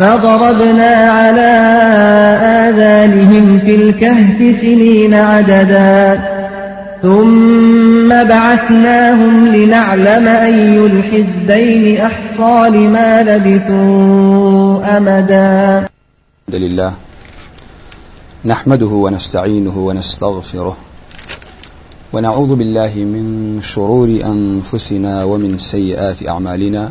فضربنا على آذانهم في الكهف سنين عددا. ثم بعثناهم لنعلم أي الحزبين أحصى لما لبثوا أمدا. الحمد لله نحمده ونستعينه ونستغفره ونعوذ بالله من شرور أنفسنا ومن سيئات أعمالنا.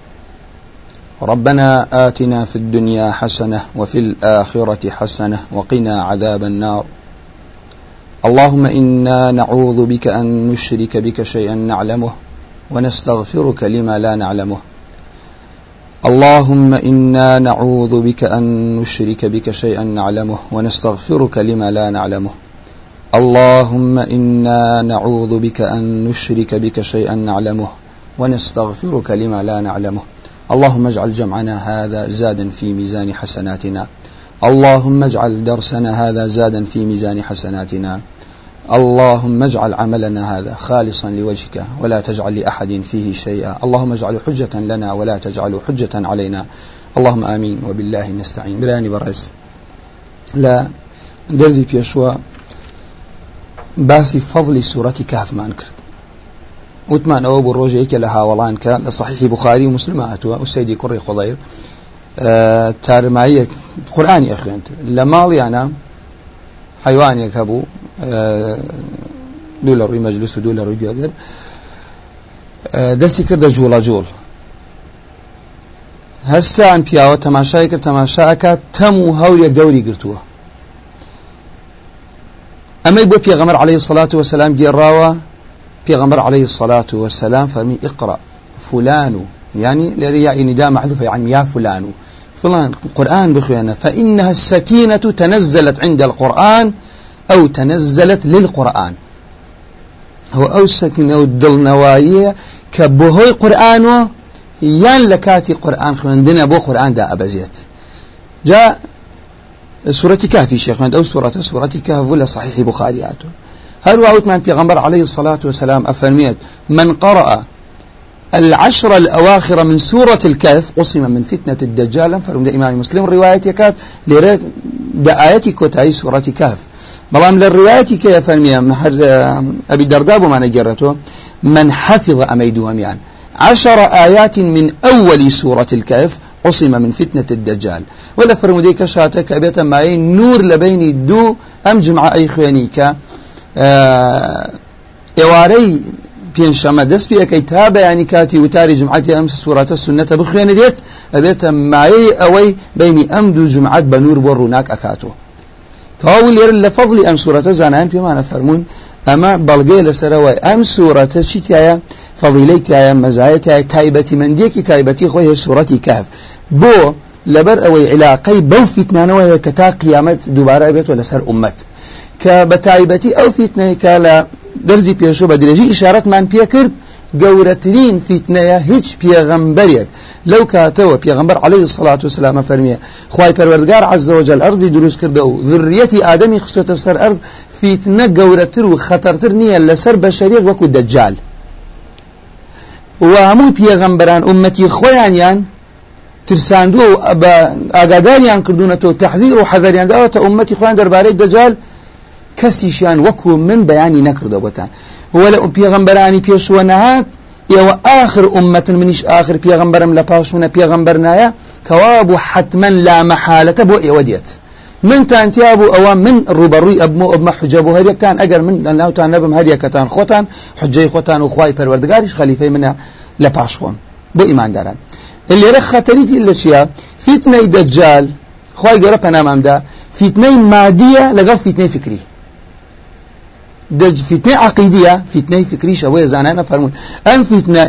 ربنا آتنا في الدنيا حسنة وفي الآخرة حسنة وقنا عذاب النار. اللهم إنا نعوذ بك أن نشرك بك شيئا نعلمه ونستغفرك لما لا نعلمه. اللهم إنا نعوذ بك أن نشرك بك شيئا نعلمه ونستغفرك لما لا نعلمه. اللهم إنا نعوذ بك أن نشرك بك شيئا نعلمه ونستغفرك لما لا نعلمه. اللهم اجعل جمعنا هذا زادا في ميزان حسناتنا. اللهم اجعل درسنا هذا زادا في ميزان حسناتنا. اللهم اجعل عملنا هذا خالصا لوجهك ولا تجعل لأحد فيه شيئا. اللهم اجعل حجة لنا ولا تجعل حجة علينا. اللهم آمين. وبالله نستعين. براني برز لا درزي بيشوى باسي فضل وتمان أو بروجيك لها ولان كان لصحيح بخاري ومسلم هاتوا. والسيدي كري خضير. آه تارمائية قرآني أخي أنت. لمالي أنا حيواني كبو آه دولار مجلس دولار جوجر آه دسي كرد جولا جول. هستا عن پیاوە تەماشای کرد تەماشاکە تەم و هەورێک دەوری گرتووە ئەمەی بۆ پێغەمەر عليه الصلاة والسلام گێڕاوە پیغمبر عليه الصلاة والسلام فرمي اقرأ فلان يعني لرياء نداء محذوف يعني يا فلان فلان قرآن بخيانا فإنها السكينة تنزلت عند القرآن أو تنزلت للقرآن. هو أو سكينة الدل نوايا كبهوي قرآن يان لكاتي قرآن خواندنا بو قرآن دا أبزيت جاء سورة كهف شيخ أو سورة سورة كهف ولا صحيح بخارياته هل وعوتمان غنبر عليه الصلاة والسلام أفرميت من قرأ العشر الأواخر من سورة الكهف قسم من فتنة الدجال فرمد إمام مسلم. رواية يكاد لرد دآية كتاي سورة كهف. بلام للرواية كيف محر أبي درداء ما نجرته من حفظ أميدهم يعني. عشر آيات من أول سورة الكهف عصم من فتنة الدجال. ولا فرموديك شاتك أبيتا معين نور لبيني دو أم جمع أي خوانيك ئێوارەی پێنجشەمە دەست پێەکەی تا بەیانی کاتی وتاری جمعاتی ئەم سوورەتە سنەتە بخوێنرێت ئەبێتە مایەی ئەوەی بینی ئەم دوو جمعات بە نور بۆ ڕووناک ئەکاتەوە تەواو لێرە لە فەضلی ئەم سوورەتە زانایان پێمانە فەرمونون ئەمە بەڵگەی لەسەرەوەی ئەم سوورەتە چی تایە؟ فەضیلەی تایە مەزایەتە تایبەتی مندێکی تایبەتی خۆی هەیە سوورەتی کاف. بۆ لەبەر ئەوەی علاقەی بەو فیتنانەوەیە کە تا قیامەت دووبارە بێتەوە لەسەر ئومەت ئەو فیتنەیەکە لە دەرزی پێشوو بە درێژی ئیشارەتمان پێ کرد گەورەترین فیتنەیە هیچ پێغەمبەرێک لەو کاتەوە پێغەمبەر عليه الصلاة والسلام فەرمیە خوای پەروەردگار عز وجل ئەرزی دروست کردە و ذریەتی ئادەمی خستۆتە سەر ئەرز فیتنە گەورەتر و خەتەرتر نییە لەسەر بەشەریەک وەکو دەجال و هەموو پێغەمبەران ئومەتی خۆیانیان ترساندووە و بە ئاگاداریان کردوونەتەوە تەحذیر و حەذەریان داوەتە ئومەتی خۆیان دەربارەی دەجال کەسیشیان وەکو من بەیانی نەکردەوەتان وەلە پێغەمبەرانی پێشوە نەهات ئێوە آخر ئومەتن منیش آخر پێغەمبەرم لە پاش منە پێغەمبەر نایە کەوا بوو لا مەحالەتە بۆ ئێوە دێت من تانتیا بوو ئەوە من ڕوبەڕووی ئەبمە ئەبمە حجە بۆ هەریەکتان ئەگەر من لە ناوتان نەبم هەریەکەتان خۆتان حجەی خۆتان و خوای پەروەردگاریش خەلیفەی منە لە پاش خۆم بۆ ئیمانداران لێرە خەتەریتی لە چیە فیتنەی دەجال خی گەورە پەنامامدا فیتنەی مادیە لەگەڵ فیتنەی فکری. فیتنەی عقیدیە فیتنەی فکریش ئەوەیە زانانە فەرمونون ئەم فیتنە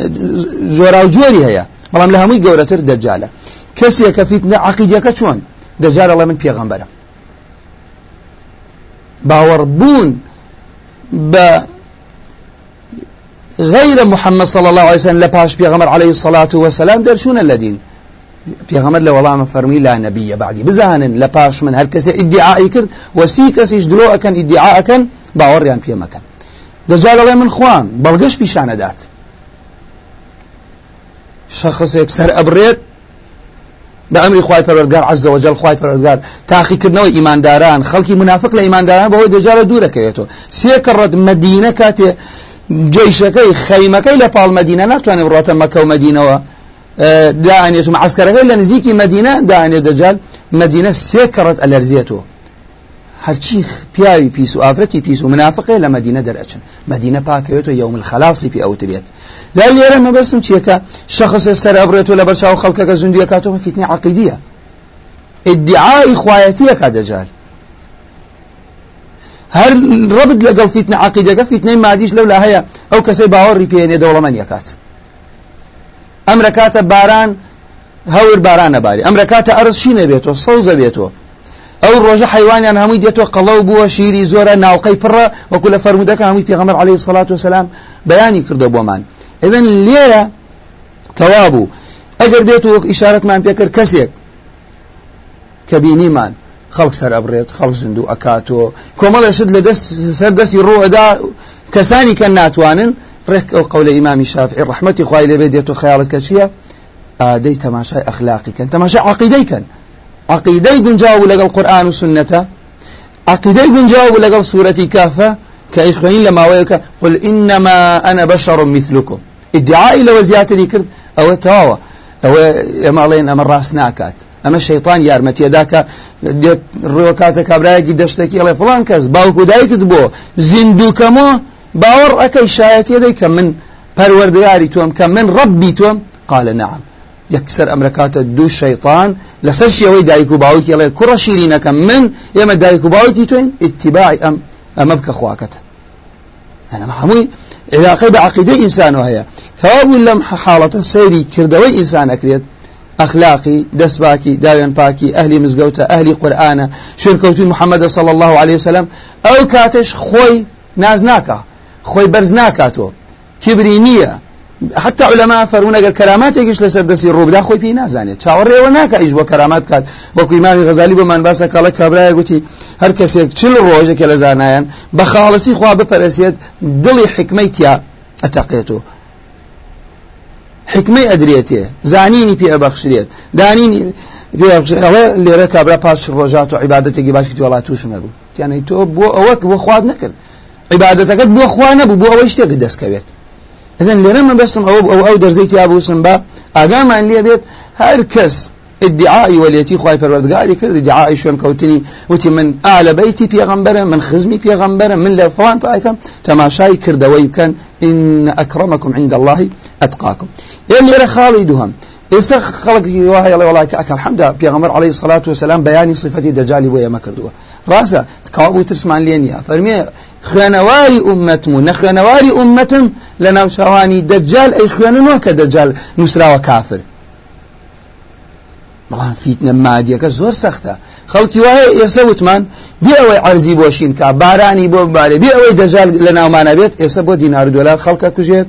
جۆرا و جۆری هەیە. بەڵام لە هەمووی گەورەتر دەجالە کەسێک کە فیتنە عقیدەکە چۆن؟ دەجارەڵە من پێغەمبەرم باوەڕبوون بە غير محمد صلى الله عليه وسلم لباش بيغمر عليه الصلاة والسلام درشون الذين بيغمر له والله فرمي لا نبي بعدي بزهن لباش من هل كسي ادعاء كرد وسي كسيش دلو أكن ادعاء أكن باوەڕیان پێ مەکەن. دەجا دەڵێ من خوان بەڵگەش پیشانەدات شخصێک سەر ئەبرێت بە ئەمری خخوای پەرگار عزەوەجل خخوای پەرگار تاقیکردنەوە ئیمانداران خەڵکی منافق لە ئیمانداران بەوەی دەجارە دوورەکەوێتەوە. سێکە ڕەت مدینە کاتێ جێشەکەی خەیمەکەی لە پاڵمەدینە ناتوانێت ڕاتە مەکە و مدینەوە داانێت و عسکەرەکەی لە نزیکی مدینە داانێت دەجال مدینە سێ کەڕەت ئەلەرزیێتەوە. هەرچی پیاوی پیس و ئافرەتی پیس و منافقێ لە مدینە دەرەچن. مدینە پاکەوێتەوە یوم الخلاصی پێ ئەوترێت لا لێرە مەبەستم چیەکە؟ شخص سەر ئەبرێتەوە لە بەرچاو خەڵکەکە زوندیە کاتەوە فیتنی عقیدیە. ادعای خوایەتیە کا دەجال هەر ڕبت لەگەڵ فیتنە عقیدەکە فیتنەی مادیش لەو لا هەیە ئەو کەسەی باوەڕی پێێنێ دەوڵەمەند یەکات ئەم ڕکاتە باران هەور بارانە باری ئەم ڕکاتە ئەرز شینە بێتەوە سەوزە بێتەوە. ئەو ڕۆژە حیوانیان هەمووی دێتەوە قەڵەو بووە شیری زۆرە ناوقەی پڕە وەکو لە فەرمودەکە هەمووی پێغەمبەر عەلەیهی سەڵات وسەلام بەیانی کردە بۆمان ئذن لێرە کەوا بوو ئەگەر بێت و ئیشارەتمان پێکرد کەسێک کە بینیمان خەڵک سەر ئەبرێت خەڵک زیندوو ئەکاتۆ کۆمەڵێشت لە دەست سەر دەستی ڕۆەدا کەسانی کە ناتوانن ڕێک ئەو قەولە ئیمامی شافعی ڕحمەتی خوای لەبێ دێت و خەیاڵت کە چییە ئادەی تەماشای ئەخلاقی کەن تەماشای عقیدەی کەن عقیدەی گونجاو لەگەڵ قورآن و سنەتە عقیدەی گونجاو لەگەڵ سوورەتی کافە کە ئیخوێنین لە ماوەیەکە قل إنما أنا بشر مثلكم. ادعای لەوە زیاتری کرد ئەوە تەواوە ئەوە ئێماڵێن ئەمە ڕاست ناکات. ئەمە شەیطان یارمەتیەداکە ڕێوە کاتە کابراایەکی دەشتێکی ئەڵێ فڵان کەس باوکو دایکت بۆ. زیندووکەمەوە باوەڕ ئەەکەی شایەتێدەی کە من پەروەردگاری تۆم کە من ڕبی تۆم. قال نعم. یەکسەر ئەمرکاتە دوو شەیطان لەسەر شێوەی دایک و باوکی ئەڵێ کوڕە شیرینەکە من ئێمە دایک و باوکی توین اتباعی ئەم ئەمە بکە خواکەتە ئەمە هەمووی علاقەی بە عقیدەی ئینسانەوە هەیە کەوا بوو لەم حاڵەتە سەیری کردەوەی ئینسان ئەکرێت أخلاقي دسباكي داوين باكي أهلي مزقوتة أهلي قرآن شركوتي محمد صلى الله عليه وسلم. أو كاتش خوي نازناكا خوي برزناكاتو كبرينية حتى علماء فرمون اگر کراماتێکیش لەسەر دەسی ڕووبدا خۆی پێی نازانێت چاوەڕێوە ناکە ئیش بۆ کرامات کات. وەکو ئیمامی غەزالی بەمان باسە کاڵە کابرایە گوتی هەر کەسێک چل ڕۆژێکە لە زانایان بە خاڵسی خوا بپەرسێت دڵی حکمەی تیا ئەتەقێت و حکمەی ئەدرێتێ زانینی پێ ئەبەخشرێت دانینی ئەوە لێرە کابرا پاش ڕۆژات و عیباەتێکی باشی وڵات توش نەبوو تیانەی تۆ بۆ ئەوەک بۆ خوارد نەکرد عیباەتەکەت بۆ خوا نەبوو بۆ ئەوەی شتێک دەستکەوێت ئەزن لێرە من بەستم ئەو ئەو ئەو دەرزەی یا بووسم بە ئاگامان لێ بێت هەر کەس ادعاء وليتي خواهي پروردگاری کرد ادعاء شوم کوتنی وتی من آل بیتی پیغمبره من خزمی پیغمبره من لفلان طائفه تماشای کردوی کن إن أكرمكم عند الله أتقاكم. اللي رخالي خالدهم ئێستا خەڵکی وهەیە لە وڵایکە ئەکەن حەمدا پێغەمەر عەلەیهی سەڵات وسەلام بەیانی صفەتی دەجالی بۆ ئێمە کردووە. ڕاستە کاوابوو ترسمان لێ نییە. فەرمێ خوێنەواری ئومەتم و نەخوێنەواری ئومەتم لە ناوچوانی دەجال ئەی خوێنەوە کە دەجال نووسراوە کافر. بەڵام فیتنە مادیەکە زۆر سەختە. خەڵکی وایە ئێستا وتمان بێ ئەوەی عەرزی بۆشین کا بارانی بۆ بارێ بێ ئەوەی دەجال لە ناومانە بێت ئێستا بۆ دینار دۆلار خەڵکە کوژێت.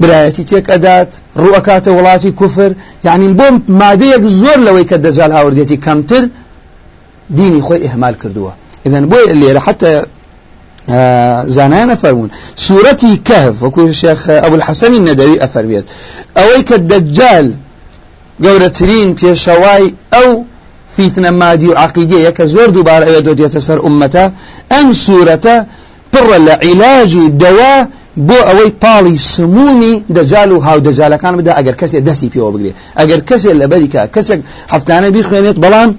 برایەتی تێک ئەدات ڕوئکاتە وڵاتی کوفر یعنی بۆ مادەیەک زۆر لەوەی کە دەجال هاوردێتی کەمتر دینی خۆی ئەهمال کردووە. إذن بۆی لێرە حتى زانایان ئەفەرموون سوورەتی کەهف وەکو شێخ ئەبول الحەسەنی نەدەوی ئەفەرمێت ئەوەی کە دەجال گەورەترین پێشەوای ئەو فیتنە مادی و عقیدەیە کە زۆر دووبارە ئەوێ دۆدێتە سەر ئومەتە ئەم سوورەتە پڕە بۆ ئەوەی پاڵی سمومی دەجال و هاو دەجالەکان بدا ئەگەر کەسێک دەستی پێوە بگرێت ئەگەر کەسێک لە بەریکە کەسێک هەفتانە بیخوێنێت بەڵام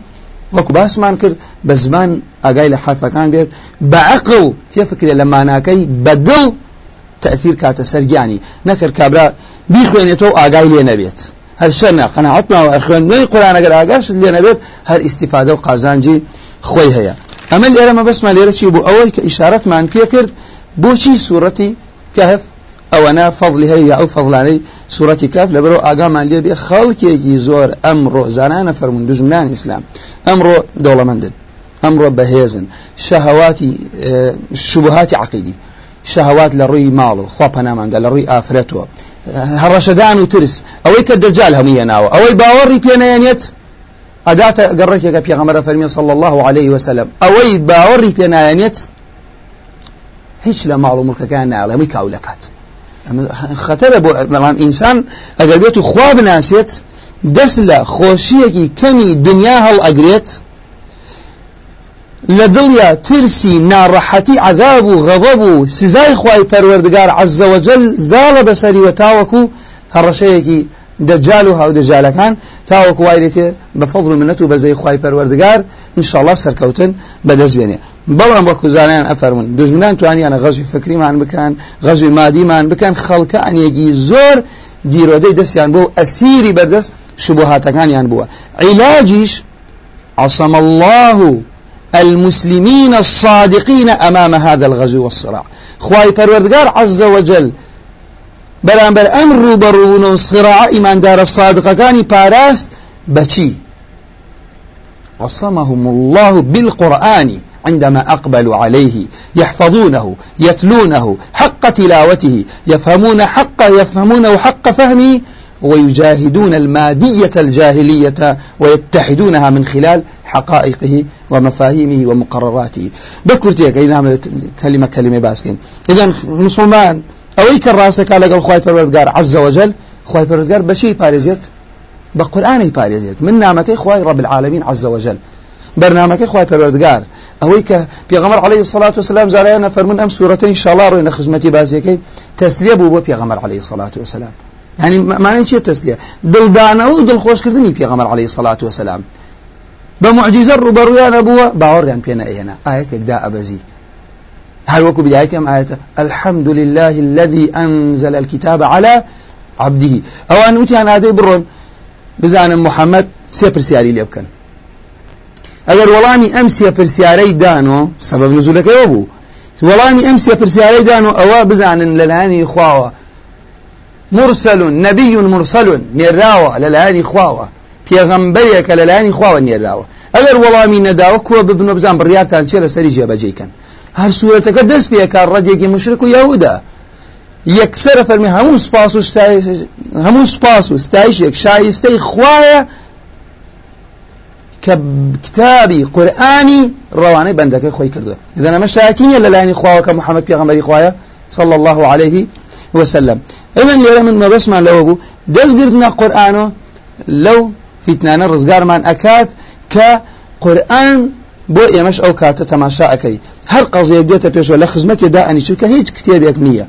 وەکو باسمان کرد بە زمان ئاگای لە حرفەکان بێت بە عقل تێفکرێ لە ماناکەی بەدڵ تأثیر کاتە سەرگیانی. نەکرد کابرا بیخوێنێتەوە ئاگای لێ نەبێت. هەر شەرنا قەنەعەتماوە خوێندنەوەی قورآن ئەگەر ئاگاشت لێ نەبێت هەر ئیسیفادە و قازانجی خۆی هەیە. ئەمە لێرە مەبەسمان لێرە چی بوو؟ ئەوەی کە ئیشارەتمان پێ کرد بۆچی سوورەتی کەهف ئەوەنا فەضلی هەیە ئەو فەضلانەی سوورەتی کاف لەبەرەوە ئاگامان لێ بێ خەڵکێکی زۆر ئەمڕۆ زانانە فەرمون دژمنان ئیسلام ئەمڕۆ دەوڵەمەندن ئەمڕۆ بەهێزن شەهەواتی شوبهاتی عقیدی شەهەوات لە ڕووی ماڵ و خوا پەناماندا لە ڕووی ئافرەتەوە هەڕەشەدان و ترس ئەوەی کە دەجال هەمووی ناوە ئەوەی باوەڕی پێنایەنێت ئەداتە گەڕێکێکە پێغەمەرە فەرمی صلى الله عليه وسلم. ئەوەی باوەڕی پێنایەنێت هیچ لە ماڵ و مڵکەکان ناڵێ هەمووی کاولەکات. خەتەرە بۆ بەڵام ئینسان ئەگەر بێت و خوا بناسێت دەست لە خۆشیەکی کەمی دنیا هەڵ ئەگرێت لە دڵیا ترسی ناڕەحەتی عذاب و غەضب و سزای خوای پەروەردگار عەزەوەجەل زاڵە بەسەریوە تاوەکو هەڕەشەیەکی دەجال و هاودەجالەکان تاوەکو وای دێتێ بە فەضل منەت و بەزەی خوای پەروەردگار انشاءالله سەرکەوتن بەدەست بێنێ. بەڵام وەکو زانیان ئەفەرمون دژمنان توانیانە غەزوی فکریمان بکەن غەزوی مادیمان بکەن خەڵکانێکی زۆر دیرۆدەی دەستیان بۆ ئەسیری بەردەست شبهاتەکانیان بووە. عیلاجیش عصم الله المسلمين الصادقين أمام هذا الغزو والصراع. خواي پروردگار عز وجل بەرامبەر ڕوبەڕوون و سراع ئیماندارە سادقەکانی پاراست بەچی وصمهم الله بالقرآن عندما أقبلوا عليه يحفظونه يتلونه حق تلاوته يفهمون حق يفهمونه حق فهمه ويجاهدون المادية الجاهلية ويتحدونها من خلال حقائقه ومفاهيمه ومقرراته. بكرتي كلمة كلمة كلمة باسكين. إذا مسلمان أو كان رأسك على قال خواي پروردگار عز وجل خواي پروردگار بشي بارزيت بقرآن بارزيت من نامك خواي رب العالمين عز وجل. برنامج خواي پروردگار. أويك بيغمر عليه الصلاة والسلام زارينا فرمون أم سورتين الله روينا خزمتي بازيكي تسلية بو بيغمر عليه الصلاة والسلام. يعني معنى شيء تسلية دل دانا ودل خوش كردني بيغمر عليه الصلاة والسلام. بمعجزة ربرويان أبوه باوريان بينا إينا آية يقدا أبزي هل وكو بداية أم آية؟ الحمد لله الذي أنزل الكتاب على عبده. أو أن أتي أنا هذا برون. بزان محمد سيبر سياري ليبكن ئەگەر وەڵامی ئەم سێ پرسیارەی دانۆ سبب نزولەکەوە بوو وەڵامی ئەم سێ پرسیارەی دانۆ ئەوە بزانن لەلایانی خواوە مرسل نبي مرسل نێراوە لەلایانی خواوە پێغەمبەرێکە لەلایانی خواوە نێراوە ئەگەر وەڵامی نەداوە کووە ببنۆ بزان بڕیارتان چێ لەسەری جێبەجێکەن هەر سوورەتەکە دەست پێکار ڕەدێکی مشرک و یاودا یەکسرە فەرمی هەموو سپاس و هەموو سپاس و ستایشێک شایستەی خوایە کە کتابی قورآانی ڕەوانەی بەندەکەی خۆی کردو إذن ئەمە شایەتینە لەلایانی خواوە کە محەممەد پێغەمبەری خوایە صلى الله عليه وسلم. إذن لێرە من مەبەسمان لەوە بوو دەستگرتنە قورآانۆ لەو فیتنانە ڕزگارمان ئەکات کە قورآن بۆ ئێمەش ئەو کاتە تەماشا ئەەکەی. هەر قەزیەک دێتە پێشەوە لە خزمەتێدا ئەنیچوو کە هیچ کتێبێک نییە.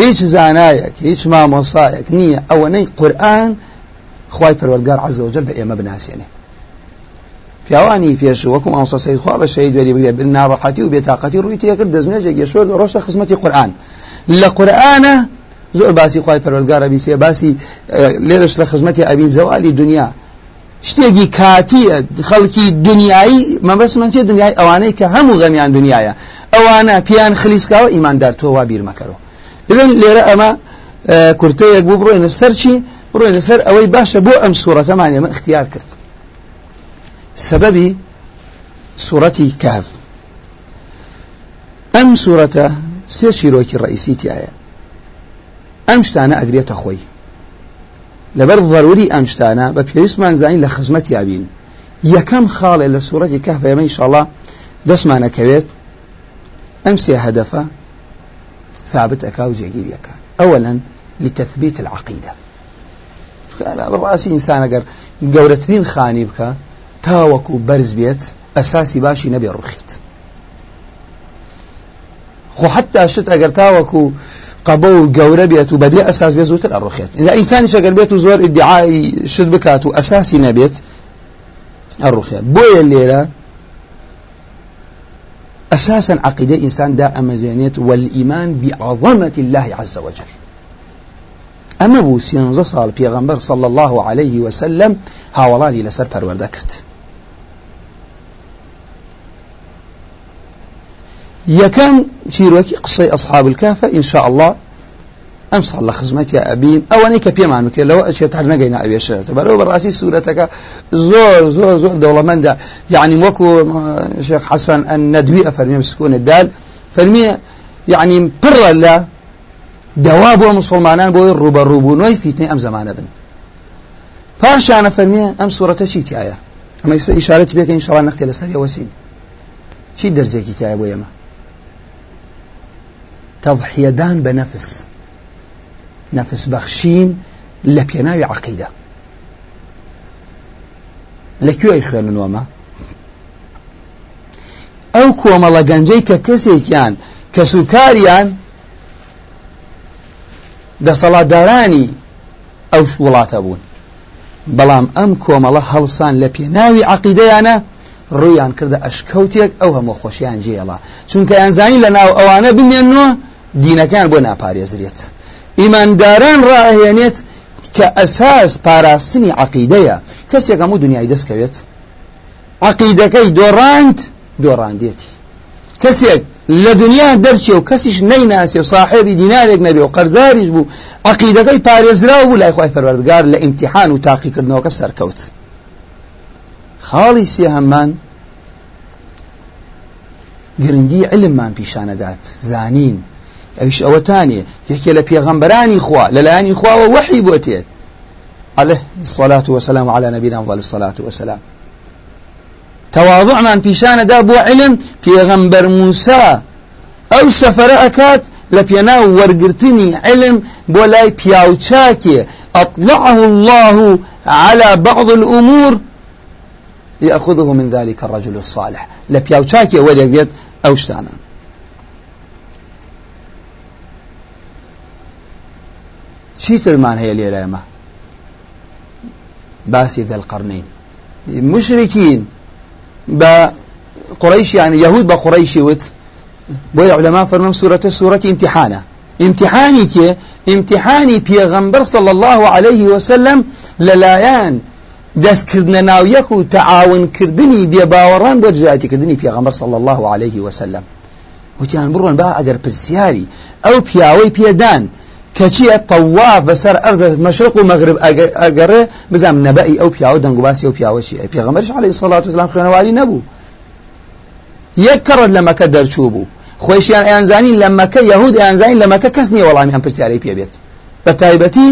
هیچ زانایەک هیچ مامۆسایەک نییە. ئەوەنەی قورآن خی پەروەرگار عزەوجل بە ئێمە بناسیێنێ پیاوانی پێش وەکم ئەوسە سەید خوا بە شەید وەری بگرێت بن ناڕەحەتی و بێتاقەتی ڕووی تێکرد دەزمێژێک گەشۆر ڕۆشتە خزمەتی قورآن لە قورآانە زۆر باسی خی پەروەرگارە بیسێ باسی لێرش لە خزمەتی ئەبین زەوالی دنیا. شتێکی کاتیە خەڵکی دنیایی مەبەسمان چێ دنیای ئەوانەی کە هەموو غەمیان دنیاە ئەوانە پیان خلیسکاوە ئیماندار تۆوا بیرمەکەەوە لێن لێرە ئەمە کورتەیەک بوو بڕۆینە سەرچی بڕۆینە سەر ئەوەی باشە بۆ ئەم سوورەتەمان ئێمە اختیار کرد. سببي سورة كهف أم سورة سير شيروكي الرئيسي تيايا أمشتانا أقريت أخوي لبر ضروري أمشتانا ببيرسمان زين لخزمتي أبين يكم خال إلى سورة كهف يما إن شاء الله دسمانا كويت أمسي هدفا ثابت أكاو جيجير يكاد أولا لتثبيت العقيدة بالرأسي إنسان أقر قورتين خاني بك تاوەکو بەرز بێت ئەساسی باشی نەبێ ڕوخیت. خۆ حتا شت ئەگەر تاوەکو قبە و گەورە بێت و بەبێ ئەساس بێت زووتر ئەڕخێت ئینجا ئینسانی شەگەر بێت و زۆر ئیدعای شت بکات و ئەساسی نەبێت الرخية بويا الليلة أساسا عقيدة إنسان دا أمزانيت والإيمان بعظمة الله عز وجل. أما بو سينزا صال بيغمبر صلى الله عليه وسلم هاولاني لسر پرورده کرد يكن شيروكي قصي أصحاب الكهف إن شاء الله. أمس الله خزمتي أبيم أو أني كبيمان مكي لو أشياء تعال نجينا أبي الشيء تبرو براسي سورتك. زور زور زور دولة من يعني وكو شيخ حسن الندوي أفرمي مسكون الدال. فرمي يعني بر الله. دواب ومسلمانان بوي الروبا روبونوي فيتني أم زمان بن. فاش أنا فرمي أم سورة شيتي آية. أما إشارة بك إن شاء الله نختي لسرية وسين شي درزيكي تايا بويا ما تضحيدان بنفس نفس بخشين لبيناوي عقيدة لكيو أي خوێنن وەمە؟ ئەو کۆمەڵە گەنجەی کە کەسێکیان کە سوکاریان دەسەڵاتدارانی ئەو وڵاتە بوون. بەڵام ئەم کۆمەڵە هەڵسان لە پێناوی عقیدەیانە ڕویان کردە ئەشکەوتێک ئەو هەموو خۆشیان جێڵە. چونکە یانزانی لە ناو ئەوانە بمێنەوە دینەکان بۆ ناپارێزرێت. ئیمانداران ڕاهێنێت کە ئەساس پاراستنی عقیدەیە. کەسێک هەموو دنیای دەستکەوێت. عقیدەکەی دۆڕاند دۆڕاندێتی. کەسێک لە دنیا دەرچێ و کەسیش نەیناسێ و صاحبی دینارێک نەبێ و قەرزاریش بوو عقیدەکەی پارێزرا بوو لای خۆی پەروەردگار لە ئیمتیحان و تاقیکردنەوەکە سەرکەوت. خاڵی سێ هەممان گرنگی علممان پیشانەدات. زانین. ئەوش ئەوەتانێ یەکێ لە پێغەمبەرانی خوا لەلایانی خواوە وحی بۆ تێت عليه الصلاة والسلام على نبينا أفضل الصلاة والسلام تواضعمان پیشانەدا بۆ علم پێغەمبەر موسا. ئەو سەفرە ئەکات لە پێناو وەرگرتنی علم بۆ لای پیاوچاکێ. أطلعه الله على بعض الأمور. يأخذه من ذلك الرجل الصالح. لبياوچاكي وليقيت أو چیترمان هەیە لێرە ئێمە باسی ذەلقەرنین مشرکین بە قڕیشیان یەهود بە قڕیشی وت. بۆی علەما فەرمەم سوورەتە سوورەتی امتحانە امتحانی کێ امتحانی پێغەمبەر صلى الله عليه وسلم لەلایەن دەستکردنە ناویەک و تەعاونکردنی بێباوەڕان بۆ جاتیکردنی پێغەمبەر صلى الله عليه وسلم. وتیان بڕۆن با ئەگەر پرسیاری. ئەو پیاوەی پێدان. کەچیە تەواف بەسەر ئەرز مەشرق و مەغرب ئەگەڕێ بزانام نەبەئی ئەو پیاوە دەنگوباسی ئەو پیاوەشی پێغەمبەرش عەلەیهی سەڵات وسلام خوێنەواری نەبوو. یەک کەڕت لە مەکە دەرچوو بوو. خۆشیان ئەیانزانی لە مەکە یەهود ئەیانزانی لە مەکە کەس نییە وەڵامی ئەم پرسیارەی پێبێت. بە تایبەتی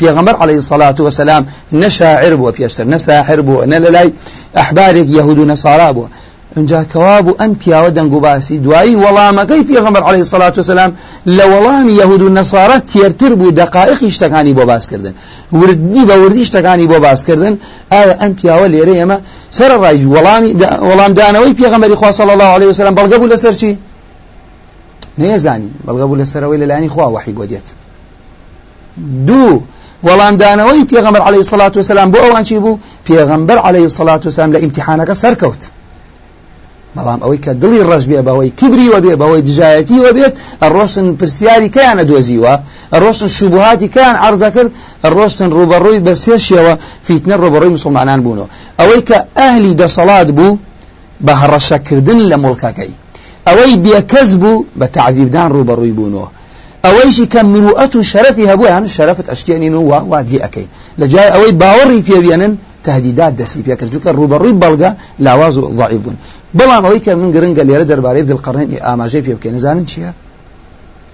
پێغەمبەر عليه الصلاة والسلام نە شاعر بووە پێشتر نە ساحر بووە نە لە لای ئەحبارێک یەهود و نەسارا بووە. اینجا کەوا بوو ئەم پیاوە دەنگ و باسی دوایی وەڵامەکەی پێغەمبەر عليه الصلاة والسلام لە وەڵامی یەهود و نەسارە تێرتر بوو دەقایقی شتەکانی بۆ باسکردن وردی بە وردی شتەکانی بۆ باسکردن ئایا ئەم پیاوە لێرە ئێمە سەر ڕای وەڵامی وەڵام دانەوەی پێغەمبەری خوا صلی الله عليه وسلم بەڵگە بوو لەسەر چی؟ نێزانی بەڵگە بوو لەسەرەوەی لەلایانی خوا وحی بۆ دێت دوو وەڵام دانەوەی پێغەمبەر عەلەیهی سەڵات وسلام بۆ ئەوان چی بوو؟ پێغەمبەر عەلەیهی سەڵات وسلام لە ئیمتیحانەکە سەرکەوت. بەڵام ئەوەی کە دڵی ڕژ بێ بەوەی کبری وە بێ بەوەی دژایەتی وە بێت ئەڕۆشتن پرسیاری کەیانە دۆزیوە ئەڕۆشتن شوبهاتی کەیان عرضە کرد ئەڕۆشتن ڕوبەڕووی بە سێشیەوە فیتنە ڕوبەڕووی مسلمانان بوونەوە. ئەوەی کە ئەهلی دەسەڵات بوو بە هەڕەشەکردن لە مڵکەکەی. ئەوەی بێکەس بوو بە تعذیبدان ڕوبەڕووی بوونەوە. ئەوەیشی کە مروئەت و شەرەفی هەبوو یان شەرەفت ئەشکێنین و وادی ئەکەی. لە جای ئەوەی باوەڕی پێبێنن تهدیدات دەستی پێکرد چونکە ڕوبەڕووی بەڵگە لاواز و ضعیف بوون بەڵام ئەوەی کە من گرنگە لێرە دەربارەی ذولقەرنەین ئاماژەی پێ بکەین نزانن چییە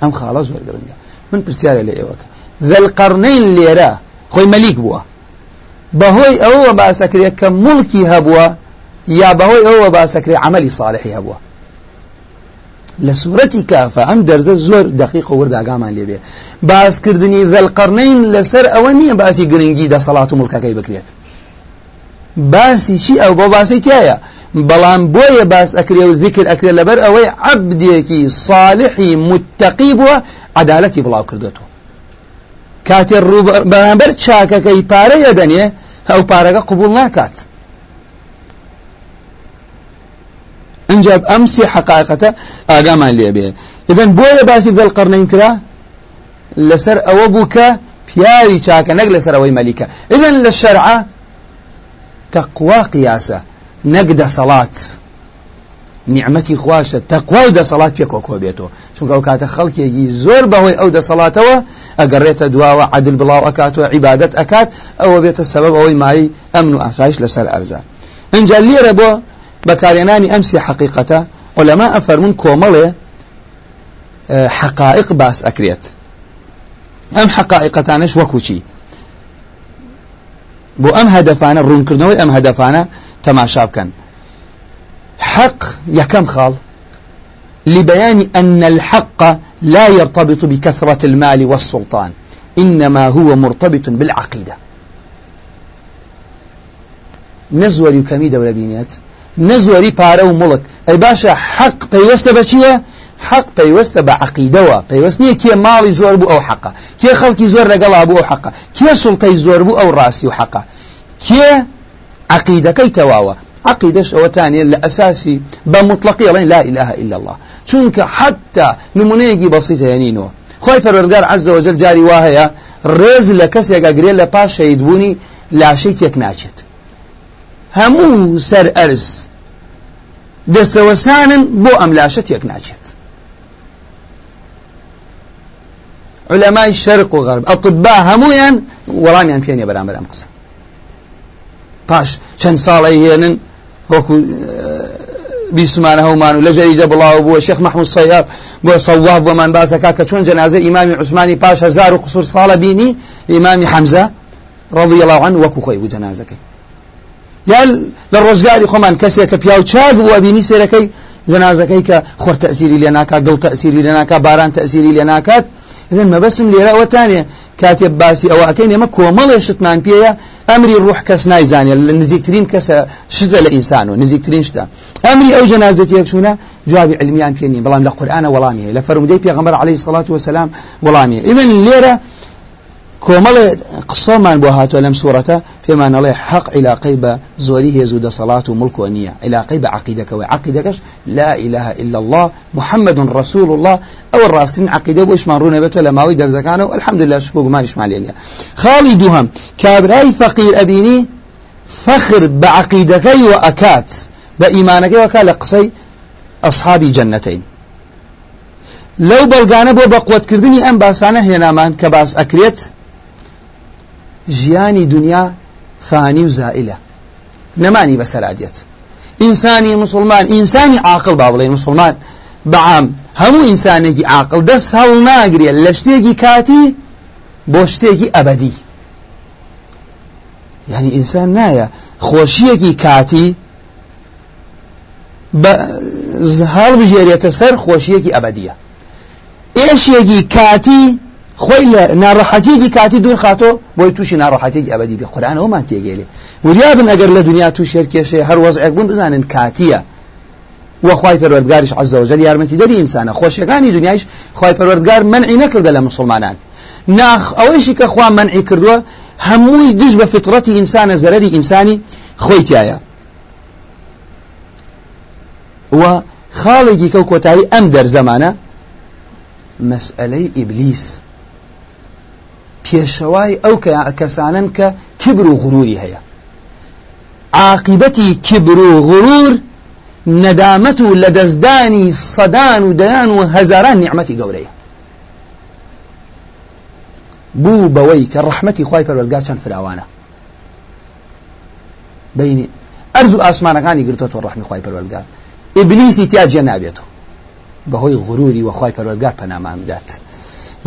ئەم خاڵە زۆر گرنگە من پرسیارە لە ئێوەکە ذولقەرنەین لێرە خۆی مەلیک بووە بەهۆی ئەوە باسەکرێت کە مڵکی هەبووە یا بەهۆی ئەوە باسەکرێ عملی صالحی هەبووە لە سوورەتی کافە ئەم دەرزە زۆر دقیق و ورداگامان لێبێ باسکردنی ذەلقەرنەین لەسەر ئەوە نییە باسی گرنگی دەسەڵات و مڵکەکەی بکرێت باسی چی ئەو بۆ باسی تایە بەڵام بۆیە باس ئەکرێ و ذکر ئەکرێ لەبەر ئەوەی عەبدێکی صالحی متتەقی بووە عدالەتی بڵاو کردێتەوە کاتێ بەرامبەر چاکەکەی پارەیە دەنێ ئەو پارەکە قبول ناکات. انجاب امسي حقائقته اقامان لي به اذا بويا باسي ذا القرنين كرا لسر اوبك بياري شاكا نقل لسر اوي ملكة اذا للشرع تقوى قياسة نقد صلاة نعمتي خواشە تەقوا و دەسەڵات پێ کۆکۆ بێتەوە. چونکە ئەو کاتە خەڵکێکی زۆر بەهۆی ئەو دەسەڵاتەوە ئەگەڕێتە دواوە عدل بڵاو ئەکاتەوە عیبادەت ئەکات ئەوە بێتە سەبەب ئەوەی مای ئەمن و ئاسایش لەسەر ئەرزە. اینجا لێرە بۆ بەکارێنانی ئەمسی حقیقەتە عولەما ئەفەرمون کۆمەڵێ حقائق باس ئەکرێت. ئەم حقائقەتانش وەکوچی. بۆ ئەم هەدەفانە ڕوونکردنەوەی ئەم هەدەفانە تەماشا بکەن حق يكم خال لبيان أن الحق لا يرتبط بكثرة المال والسلطان إنما هو مرتبط بالعقيدة. نزوري كمي دولة بينيات نزوري بارو ملك أي باشا حق بيوست بچيه حق پەیوەستە بە عقیدەوە. پەیوەست نییە کێ ماڵی زۆر بوو ئەو حقا کێ خەڵکی زۆر لەگەڵا بوو ئەو حقا کێ سڵتەی زۆر بوو ئەو ڕاستی و حقا کێ عقیدەکەی تەواوە. عقيدش أوتاني لأساسي بمطلقي الله لا إله إلا الله شنك حتى نمونيجي بسيطة ينينو خوي فروردقار عز وجل جاري واهيا رز لكسي قاقري لبا شهيدبوني لا شيء تيكناشت همو سر أرز دستوسانا بو أم لا شيء تيكناشت علماء الشرق وغرب أطباء همويا وراميان فيني برامر أم قصة باش چەند ساڵی هێنن وەکو بیسمانە هەومان و لە جەریدە بڵاو بووە شێخ محمود سەیاب بۆ سەواب بۆمان باسەکە کە چۆن جەنازە ئیمامی عوسمانی پاش هزار و قسور ساڵە بینی ئیمامی حەمزە رضي الله عنه وەکو خۆی بوو جەنازەکەی یا لە ڕۆژگاری خۆمان کەسێک کە پیا و چاک بووە بینی سێرەکەی جەنازەکەی کە خۆر تەسیری لێ ناکات دڵ تەسیری لێ ناکات باران لێ ناکات إذن ما بس لێرە ئەوەتانێ كاتب باسي أو أكين ما كومل شتمان بيا أمري الروح كس نايزاني نزيكترين كس شذا لإنسانه نزيكترين شتا أمري أو جنازة يكشونا جواب علميان فيني بلام لقرآن ولامي لفرم دي بيغمبر عليه الصلاة والسلام ولامي إذن كومل قصة من بوهاتو لم سورة فيما نلي حق إلى قيبة زوريه يزود صلاة وملك ونية. إلى قيبة عقيدك وعقيدك لا إله إلا الله محمد رسول الله. أو الراسين عقيدة وإيش مارون بيتو لماوي درزكانه والحمد لله شكوك ما نشمع لينيا خالدهم كابراي فقير أبيني فخر بعقيدك وأكات بإيمانك وكال قصي أصحاب جنتين. لو بلغانه بو بقوة كردني أم باسانه هنا مان كباس أكريت ژیانی دنیا فانی و زائلە. نەمانی بەسەرادێت ئینسانی مسلمان ئینسانی عاقل با بڵێن مسلمان بەعام هەموو ئینسانێکی عاقل دەست هەڵ ناگرێت لە شتێکی کاتی بۆ شتێکی ئەبدی یعنی ئینسان نایە خۆشیەکی کاتی هەڵ بژێرێتە سەر خۆشیەکی ئەبدیە ئێشێکی کاتی لە ناڕەحەتێکی کاتی دوور خاتۆ بۆی تووشی ناڕەحەتێکی ئەبدی بێ قورآانەوەمان تێگەێنێ وریابن ئەگەر لە دنیا تووش هێرکێشێ هەر وەزعێک بوون بزانن کاتیە وەخوای پەروەردگاریش عز وجل یارمەتی دەری ئینسانە خۆشیەکانی دنیایش خی پەروەردگار منعی نەکردە لە مسلمانان ناخ ئەوەیشی کە خوا منعی کردووە هەمووی دژ بە فطرەتی ئینسانە زەرری ئینسانی خۆی تایە و خاڵێکی کە کۆتایی ئەم دەرزەمانە مەسئلەی ئیبلیس پێشەوای ئەو کەسانن کە کبر و غروری هەیە. عاقبەتی کبر و غرور نەدامەت و لە دەستدانی سەدان و دەیان و هەزاران نیعممەتی گەورەیە. بوو بەوەی کە ڕحمەتی خی پەروەگار چەند فراوانە. بینی ئەرز و ئاسمانەکانی گرتەوە ڕحمی خی پەروەگار ئیبلیسی تیاجیە نابێتەوە بەهۆی غروری وەخوای پەروەگار پەنامان بدات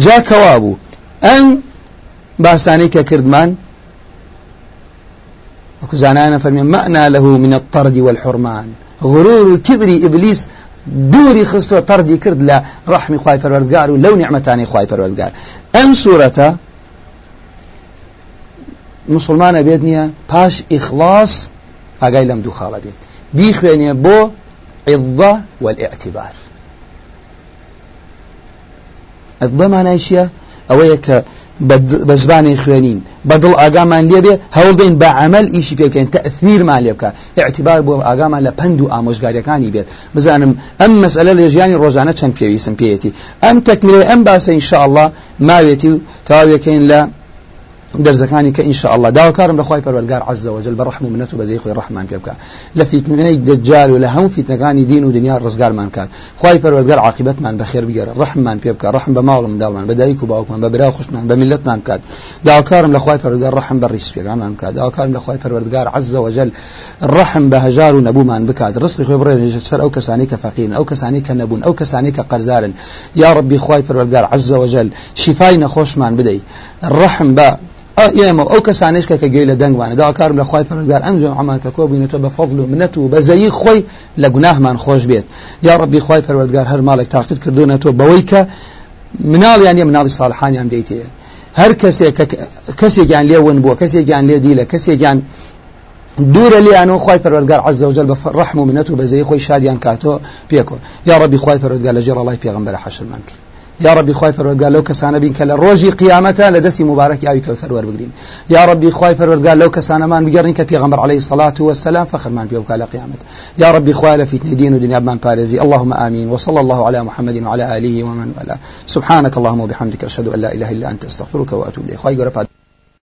جا کەوا بوو ئەم باسانەی کە کردمان وەکو زانانە فەرمی مەنا له من الطرد والحرمان. غرور و کبری ئبلیس دووری خستۆ تەردی کرد لە ڕحمی خوای پەروەردگار و لەو نیعمەتانی خوای پەروەردگار ئەم سوورەتە مسلمانە بێت نییە پاش ئیخلاص ئاگای لەم دوو خاڵە بۆ عضە والإعتبار. الضمانە چیە ئەوەیە کە بە زبانی خوێنین. بەدڵ ئاگامان لێبێ هەوڵدەین بە عمل ئیشی پێکەین تەثیرمان لێ بکە. اعتبار بۆ ئاگامان لە پند و ئامۆژگاریەکانی بێت. بزانم ئەم مەسئلە لە ژیانی ڕۆژانە چەند پێویستم پێێتی ئەم تەکمیلێ ئەم باسە ئینشاءله ماوێتی و تاوێکین لە درزەکانی کە ئینشاء الله داواکارم لەخوای پەروەردگار عز وجل بەڕحم و منەت و بەزەی خۆی ڕحمان پێ بکە. لە فیتنەی دجال و لە هەموو فیتنەکانی دین و دنیا ڕزگارمان کات. خوای پەروەردگار عاقبەتمان بەخێر بگەرە ڕحممان پێ بکە ڕحم بە ماڵ منداڵمان بە دایک و باوکمان بە برا خوشمان بە میلەتمان کات. داواکارم لەخوای پەروەردگار ڕحم بە ڕیسپێکانمان کات. داواکارم لەخوای پەروەردگار عز وجل ڕحم بە هەژار و نەبوومان بکات. ڕزقی خۆی بڕێ سەر ئەو کەسانی کە فەقین ئەو کەسانی کە نەبوون ئەو کەسانی کە قەرزارن. یا ربی خوای پەروەردگار عز وجل شفای نەخۆشمان بدەی. ڕحم بە ئێمە ئەو کەسانش کە کە گەی لە دەنگوانە. داواکارم لە خی پەرگار ئەمجم ئەمان کە کۆ بووینەوە بە فەضل و منەت و بەزەیی خۆی لە گوناهمان خۆش بێت. یا ڕبی خی پەروەردگار هەر ماڵێک تاقیت کردوونەتەوە بەوەی کە مناڵیان یە مناڵی ساڵحانیان دەیتێ. هەر کەسێک کەسێکیان لێون بووە کەسێکیان لێ دیلە کەسێکیان دوورە لیانەوە خی پەروەردگار عز وجل بە ڕحم و منەت و بەزەی خۆی شادیان کاتۆ پێکۆ. یا ڕبی خی پەروەردگار لە جێڕڵای پێغمبەر حەشرمان کرد. يا ربي خواي فرودگار لو كسانا بين كلا روجي قيامته لدسي مبارك أوي كوثر وربقرين يا ربي خواي فرودگار لو كسانا مان بقرن كبيغمبر عليه الصلاة والسلام فخر مان بيوك على قيامته يا ربي خواي لفتنة دين ودنيا بمان بارزي اللهم آمين وصلى الله على محمد وعلى آله ومن والاه. سبحانك اللهم وبحمدك أشهد أن لا إله إلا أنت استغفرك وأتوب إليك خواي